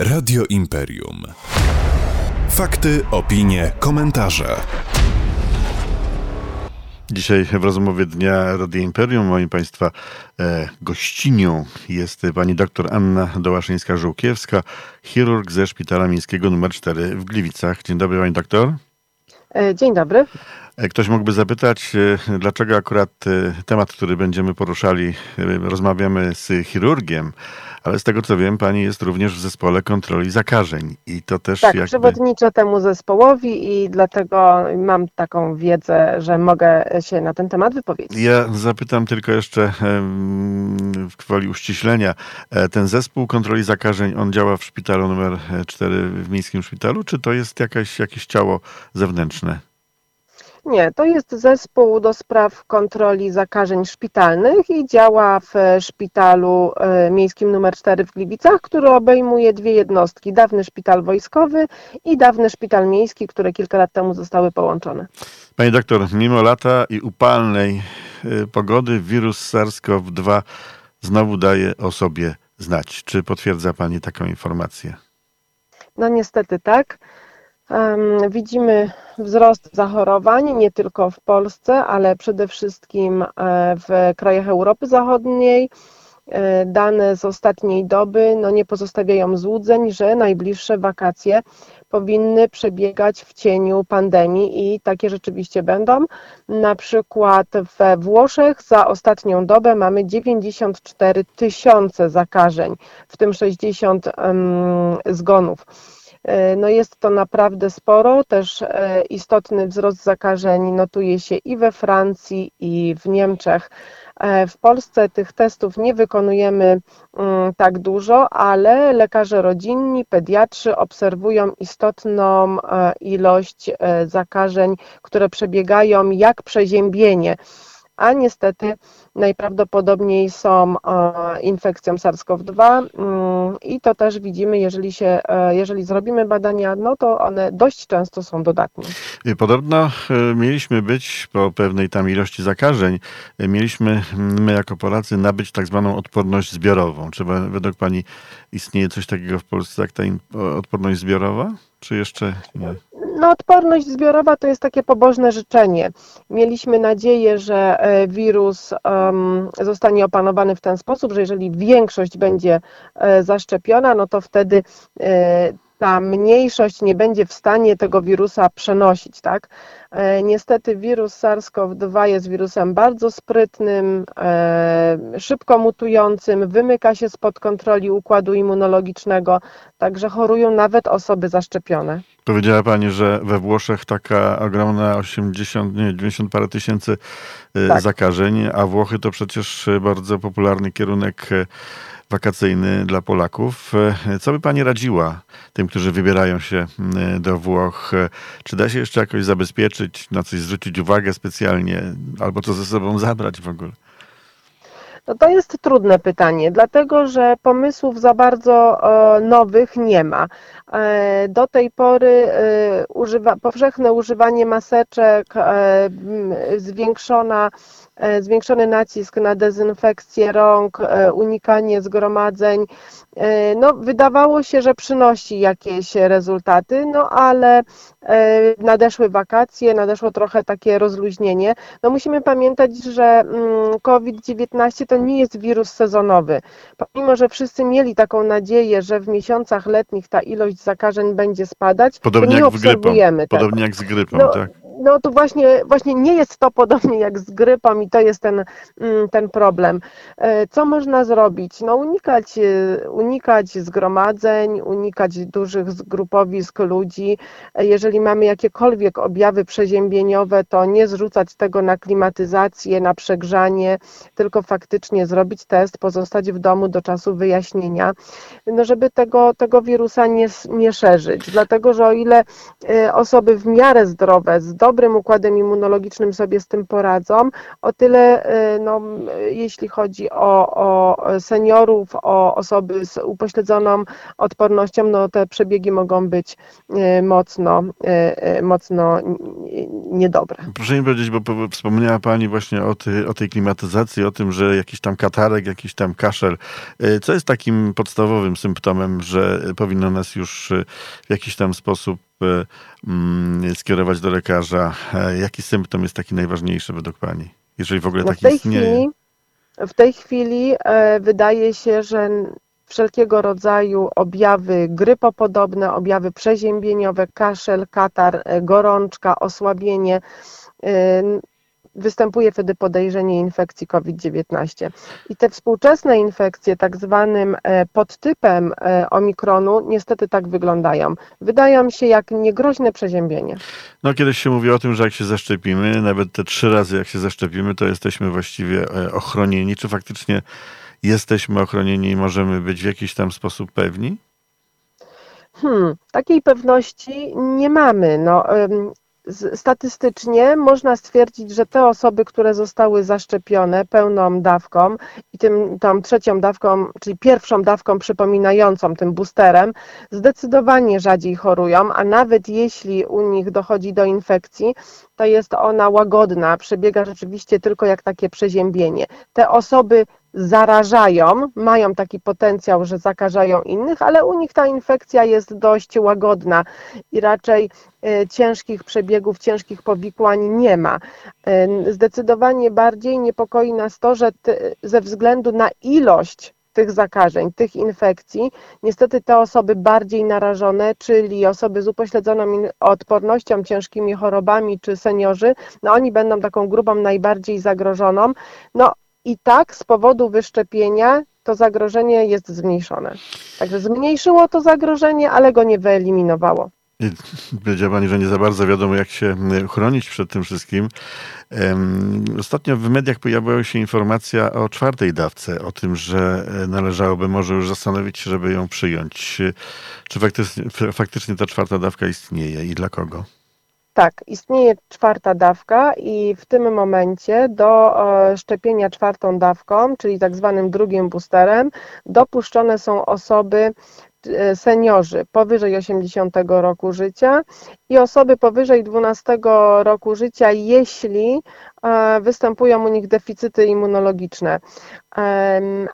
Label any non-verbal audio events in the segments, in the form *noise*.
Radio Imperium. Fakty, opinie, komentarze. Dzisiaj w rozmowie dnia Radio Imperium moim Państwa e, gościnią jest pani dr Anna Dołaszyńska-Żółkiewska, chirurg ze Szpitala Miejskiego nr 4 w Gliwicach. Dzień dobry pani doktor. E, dzień dobry. E, ktoś mógłby zapytać, e, dlaczego akurat e, temat, który będziemy poruszali, rozmawiamy z chirurgiem, ale z tego co wiem, pani jest również w zespole kontroli zakażeń i to też tak, jakby... przewodniczę temu zespołowi i dlatego mam taką wiedzę, że mogę się na ten temat wypowiedzieć. Ja zapytam tylko jeszcze w kwoli uściślenia. Ten zespół kontroli zakażeń, on działa w szpitalu numer 4 w Miejskim Szpitalu, czy to jest jakaś, jakieś ciało zewnętrzne? Nie, to jest zespół do spraw kontroli zakażeń szpitalnych i działa w szpitalu e, miejskim nr 4 w Gliwicach, który obejmuje dwie jednostki, dawny szpital wojskowy i dawny szpital miejski, które kilka lat temu zostały połączone. Pani doktor, mimo lata i upalnej e, pogody wirus SARS-CoV-2 znowu daje o sobie znać. Czy potwierdza Pani taką informację? No niestety tak. Widzimy wzrost zachorowań nie tylko w Polsce, ale przede wszystkim e, w krajach Europy Zachodniej. E, dane z ostatniej doby no, nie pozostawiają złudzeń, że najbliższe wakacje powinny przebiegać w cieniu pandemii i takie rzeczywiście będą. Na przykład we Włoszech za ostatnią dobę mamy 94 tysiące zakażeń, w tym 60 um, zgonów. E, no jest to naprawdę sporo, też e, istotny wzrost zakażeń notuje się i we Francji, i w Niemczech. E, w Polsce tych testów nie wykonujemy mm, tak dużo, ale lekarze rodzinni, pediatrzy obserwują istotną ilość zakażeń, które przebiegają jak przeziębienie a niestety najprawdopodobniej są e, infekcją SARS-CoV-2 mm, i to też widzimy, jeżeli, się, e, jeżeli zrobimy badania, no to one dość często są dodatnie. Podobno e, mieliśmy być po pewnej tam ilości zakażeń, mieliśmy my jako Polacy nabyć tak zwaną odporność zbiorową. Czy według Pani istnieje coś takiego w Polsce jak ta odporność zbiorowa? Czy jeszcze nie? No, odporność zbiorowa to jest takie pobożne życzenie. Mieliśmy nadzieję, że e, wirus zostanie opanowany w ten sposób, że jeżeli większość będzie e, zaszczepiona, no to wtedy e, ta mniejszość nie będzie w stanie tego wirusa przenosić, tak? E, niestety wirus SARS-CoV-2 jest wirusem bardzo sprytnym, e, szybko mutującym, wymyka się spod kontroli układu immunologicznego, także chorują nawet osoby zaszczepione. Powiedziała Pani, że we Włoszech taka ogromna 80, nie, 90 parę tysięcy e, tak. zakażeń, a Włochy to przecież bardzo popularny kierunek wakacyjny dla Polaków. E, co by Pani radziła tym, którzy wybierają się do Włoch? E, czy da się jeszcze jakoś zabezpieczyć, na coś zwrócić uwagę specjalnie, albo co ze sobą zabrać w ogóle? No to jest trudne pytanie, dlatego że pomysłów za bardzo e, nowych nie ma. Do tej pory używa, powszechne używanie maseczek, zwiększona E, zwiększony nacisk na dezynfekcję rąk, e, unikanie zgromadzeń. E, no, wydawało się, że przynosi jakieś rezultaty, no ale nadeszły wakacje, nadeszło trochę takie rozluźnienie. No, musimy pamiętać, że mm, COVID-19 to nie jest wirus sezonowy. Pomimo, że wszyscy mieli taką nadzieję, że w miesiącach letnich ta ilość zakażeń będzie spadać, Podobnie nie jak obserwujemy z grypą. Podobnie jak z grypą, no, tak no to właśnie, właśnie nie jest to podobnie jak z grypą i to jest ten, mm, ten problem. E, co można zrobić? No unikać, e, unikać zgromadzeń, unikać dużych zgrupowisk ludzi. E, jeżeli mamy jakiekolwiek objawy przeziębieniowe, to nie zrzucać tego na klimatyzację, na przegrzanie, tylko faktycznie zrobić test, pozostać w domu do czasu wyjaśnienia, no żeby tego, tego wirusa nie, nie szerzyć. Dlatego, że o ile osoby w miarę zdrowe, dobrym układem immunologicznym sobie z tym poradzą. O tyle, no, jeśli chodzi o, o seniorów, o osoby z upośledzoną odpornością, no te przebiegi mogą być mocno, mocno niedobre. Proszę mi powiedzieć, bo wspomniała Pani właśnie o, ty, o tej klimatyzacji, o tym, że jakiś tam katarek, jakiś tam kaszel, co jest takim podstawowym symptomem, że powinno nas już w jakiś tam sposób e, mm, skierować do lekarza? E, jaki symptom jest taki najważniejszy według Pani, jeżeli w ogóle no taki w istnieje? Chwili, w tej chwili e, wydaje się, że wszelkiego rodzaju objawy grypopodobne, objawy przeziębieniowe, kaszel, katar, gorączka, osłabienie, występuje wtedy podejrzenie infekcji COVID-19. I te współczesne infekcje, tak zwanym e, podtypem e, omikronu, niestety tak wyglądają. Wydają się jak niegroźne przeziębienie. No, kiedyś się mówi o tym, że jak się zaszczepimy, nawet te trzy razy jak się zaszczepimy, to jesteśmy właściwie e, ochronieni. Czy faktycznie jesteśmy ochronieni i możemy być w jakiś tam sposób pewni? Hmm, takiej pewności nie mamy. No, statystycznie można stwierdzić, że te osoby, które zostały zaszczepione pełną dawką i tym, tą trzecią dawką, czyli pierwszą dawką przypominającą tym boosterem, zdecydowanie rzadziej chorują, a nawet jeśli u nich dochodzi do infekcji, to jest ona łagodna, przebiega rzeczywiście tylko jak takie przeziębienie. Te osoby zarażają, mają taki potencjał, że zakażają innych, ale u nich ta infekcja jest dość łagodna i raczej e, ciężkich przebiegów, ciężkich powikłań nie ma. E, zdecydowanie bardziej niepokoi nas to, że ze względu na ilość tych zakażeń, tych infekcji, niestety te osoby bardziej narażone, czyli osoby z upośledzoną odpornością, ciężkimi chorobami czy seniorzy, no oni będą taką grupą najbardziej zagrożoną. No i tak z powodu wyszczepienia to zagrożenie jest zmniejszone. Także zmniejszyło to zagrożenie, ale go nie wyeliminowało. Powiedziała Pani, że nie za bardzo wiadomo, jak się chronić przed tym wszystkim. Ostatnio w mediach pojawiła się informacja o czwartej dawce, o tym, że e, należałoby może już zastanowić się, żeby ją przyjąć. Czy faktycznie, faktycznie ta czwarta dawka istnieje i dla kogo? Tak, istnieje czwarta dawka i w tym momencie do e, szczepienia czwartą dawką, czyli tak zwanym drugim boosterem, dopuszczone są osoby e, seniorzy powyżej 80 roku życia i osoby powyżej 12 roku życia, jeśli e, występują u nich deficyty immunologiczne.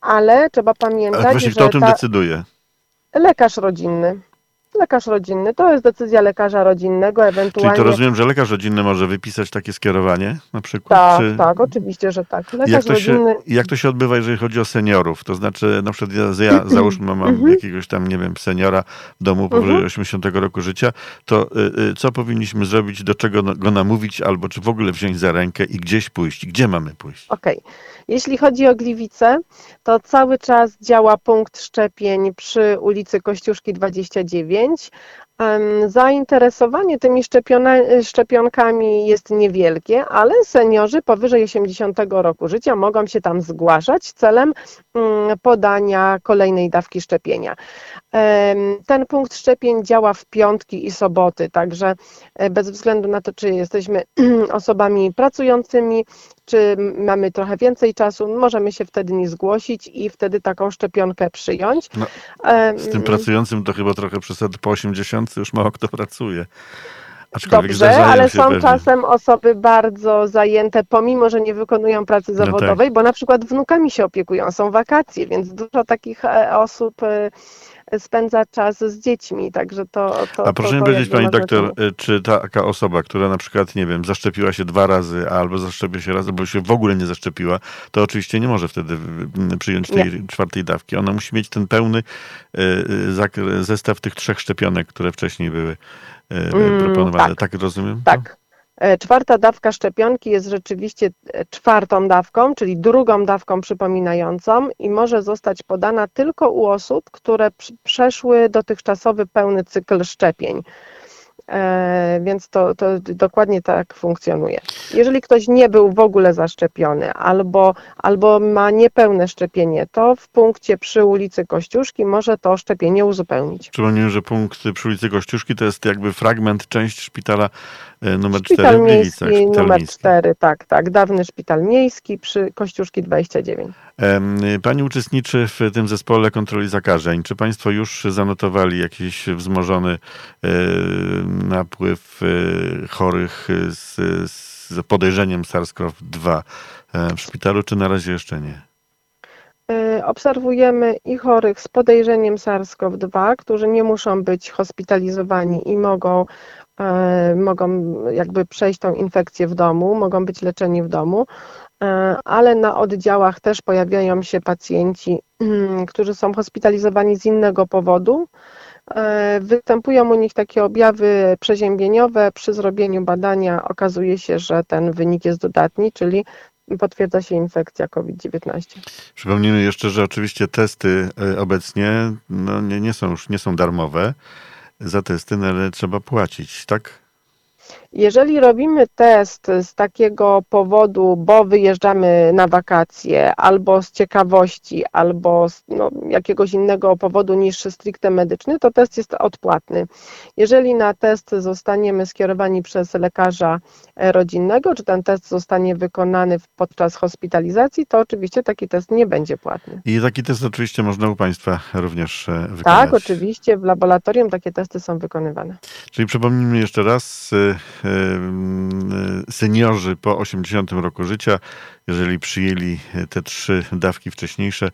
Ale trzeba pamiętać, Ale właśnie, kto że o tym ta... decyduje? Lekarz rodzinny. Lekarz rodzinny, to jest decyzja lekarza rodzinnego, ewentualnie... Czyli to rozumiem, że lekarz rodzinny może wypisać takie skierowanie na przykład? Tak, czy... tak, oczywiście, że tak. Lekarz jak to, rodzinny... się, jak to się odbywa, jeżeli chodzi o seniorów? To znaczy, na przykład ja, ja *clears throat* załóżmy, mam mhm. jakiegoś tam, nie wiem, seniora w domu powyżej 80 mhm. roku życia, to y, y, co powinniśmy zrobić, do czego go namówić, albo czy w ogóle wziąć za rękę i gdzieś pójść? Gdzie mamy pójść? Okej. Okay. Jeśli chodzi o Gliwice, to cały czas działa punkt szczepień przy ulicy Kościuszki 29. Zainteresowanie tymi szczepionkami jest niewielkie, ale seniorzy powyżej 80 roku życia mogą się tam zgłaszać celem mm, podania kolejnej dawki szczepienia. Ten punkt szczepień działa w piątki i soboty, także e, bez względu na to, czy jesteśmy *clears throat* osobami pracującymi, czy mamy trochę więcej czasu, możemy się wtedy nie zgłosić i wtedy taką szczepionkę przyjąć. No, z tym pracującym to chyba trochę przesad po 80 już mało kto pracuje. Aczkolwiek Dobrze, ale są pewnie. czasem osoby bardzo zajęte, pomimo, że nie wykonują pracy zawodowej, no tak. bo na przykład wnukami się opiekują, są wakacje, więc dużo takich e, osób e, spędza czas z dziećmi, także to... to A proszę mi powiedzieć, pani doktor, znaczenie. czy taka osoba, która na przykład, nie wiem, zaszczepiła się dwa razy, albo zaszczepi się raz, albo się w ogóle nie zaszczepiła, to oczywiście nie może wtedy przyjąć tej nie. czwartej dawki. Ona musi mieć ten pełny e, e, zestaw tych trzech szczepionek, które wcześniej były mm, proponowane. tak. tak rozumiem? Tak. E, czwarta dawka szczepionki jest rzeczywiście e, czwartą dawką, czyli drugą dawką przypominającą i może zostać podana tylko u osób, które przeszły dotychczasowy pełny cykl szczepień. E, więc to, to dokładnie tak funkcjonuje. Jeżeli ktoś nie był w ogóle zaszczepiony albo, albo ma niepełne szczepienie, to w punkcie przy ulicy Kościuszki może to szczepienie uzupełnić. Przypomnijmy, że punkt przy ulicy Kościuszki to jest jakby fragment, część szpitala e, numer Szpital 4 w miejski Gliwicach. Szpital numer miejski. 4, tak, tak, dawny szpital miejski przy Kościuszki 29. Pani uczestniczy w tym zespole kontroli zakażeń. Czy Państwo już zanotowali jakiś wzmożony e, napływ e, chorych z, z podejrzeniem SARS-CoV-2 e, w szpitalu, czy na razie jeszcze nie? Y, Obserwujemy i chorych z podejrzeniem SARS-CoV-2, którzy nie muszą być hospitalizowani i mogą, e, mogą jakby przejść tą infekcję w domu, mogą być leczeni w domu, e, ale na oddziałach też pojawiają się pacjenci, *clears throat* którzy są hospitalizowani z innego powodu. E, Występują u nich takie objawy przeziębieniowe. Przy zrobieniu badania okazuje się, że ten wynik jest dodatni, czyli potwierdza się infekcja COVID-19. Przypomnijmy jeszcze, że oczywiście testy e, obecnie no, nie, nie są już nie są darmowe. Za testy no, ale trzeba płacić, tak? Jeżeli robimy test z takiego powodu, bo wyjeżdżamy na wakacje, albo z ciekawości, albo z no, jakiegoś innego powodu niż stricte medyczny, to test jest odpłatny. Jeżeli na test zostaniemy skierowani przez lekarza e, rodzinnego, czy ten test zostanie wykonany podczas hospitalizacji, to oczywiście taki test nie będzie płatny. I taki test oczywiście można u Państwa również e, wykonać. Tak, oczywiście w laboratorium takie testy są wykonywane. Czyli przypomnijmy jeszcze raz, y, seniorzy po 80 roku życia, jeżeli przyjęli te trzy dawki wcześniejsze,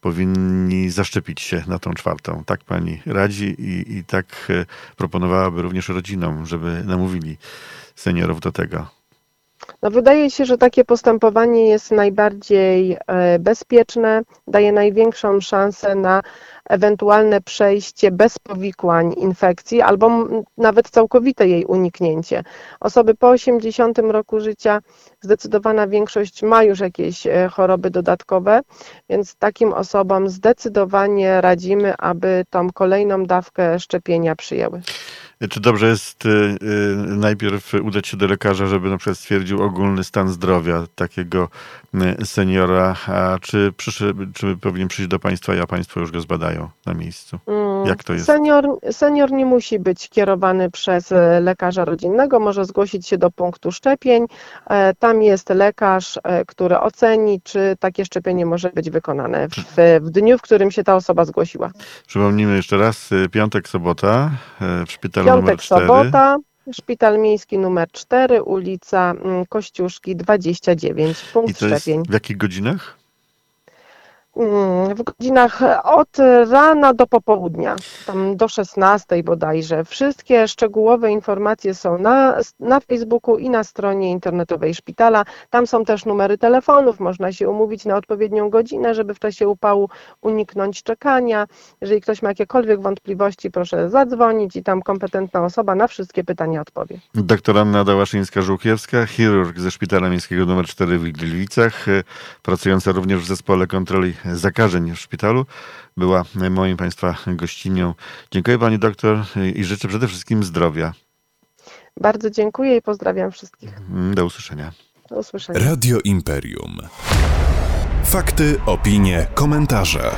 powinni zaszczepić się na tą czwartą. Tak pani radzi i, i tak y, proponowałaby również rodzinom, żeby namówili seniorów do tego. No wydaje się, że takie postępowanie jest najbardziej e, bezpieczne, daje największą szansę na ewentualne przejście bez powikłań infekcji albo nawet całkowite jej uniknięcie. Osoby po 80 roku życia, zdecydowana większość ma już jakieś e, choroby dodatkowe, więc takim osobom zdecydowanie radzimy, aby tą kolejną dawkę szczepienia przyjęły. Czy dobrze jest y, y, najpierw udać się do lekarza, żeby na przykład stwierdził ogólny stan zdrowia takiego y, seniora, a czy, przyszy, czy powinien przyjść do państwa, a państwo już go zbadają na miejscu? Mm, Jak to jest? Senior, senior nie musi być kierowany przez e, lekarza rodzinnego, może zgłosić się do punktu szczepień. E, Tam jest lekarz, e, który oceni, czy takie szczepienie może być wykonane w, w dniu, w którym się ta osoba zgłosiła. Przypomnijmy jeszcze raz, piątek, sobota w szpitalu numer Piątek, 4. sobota, szpital miejski numer 4, ulica mm, Kościuszki 29, I punkt to jest szczepień. w jakich godzinach? Mm, W godzinach od rana do popołudnia, tam do 16 bodajże. Wszystkie szczegółowe informacje są na, na Facebooku i na stronie internetowej szpitala. Tam są też numery telefonów, można się umówić na odpowiednią godzinę, żeby w czasie upału uniknąć czekania. Jeżeli ktoś ma jakiekolwiek wątpliwości, proszę zadzwonić i tam kompetentna osoba na wszystkie pytania odpowie. Doktor Anna Dałaszyńska-Żółkiewska, chirurg ze Szpitala Miejskiego nr 4 w Gliwicach, y, pracująca również w zespole kontroli zakażeń w szpitalu, była moim Państwa gościnią. Dziękuję Pani doktor i życzę przede wszystkim zdrowia. Bardzo dziękuję i pozdrawiam wszystkich. Do usłyszenia. Do usłyszenia. Radio Imperium. Fakty, opinie, komentarze.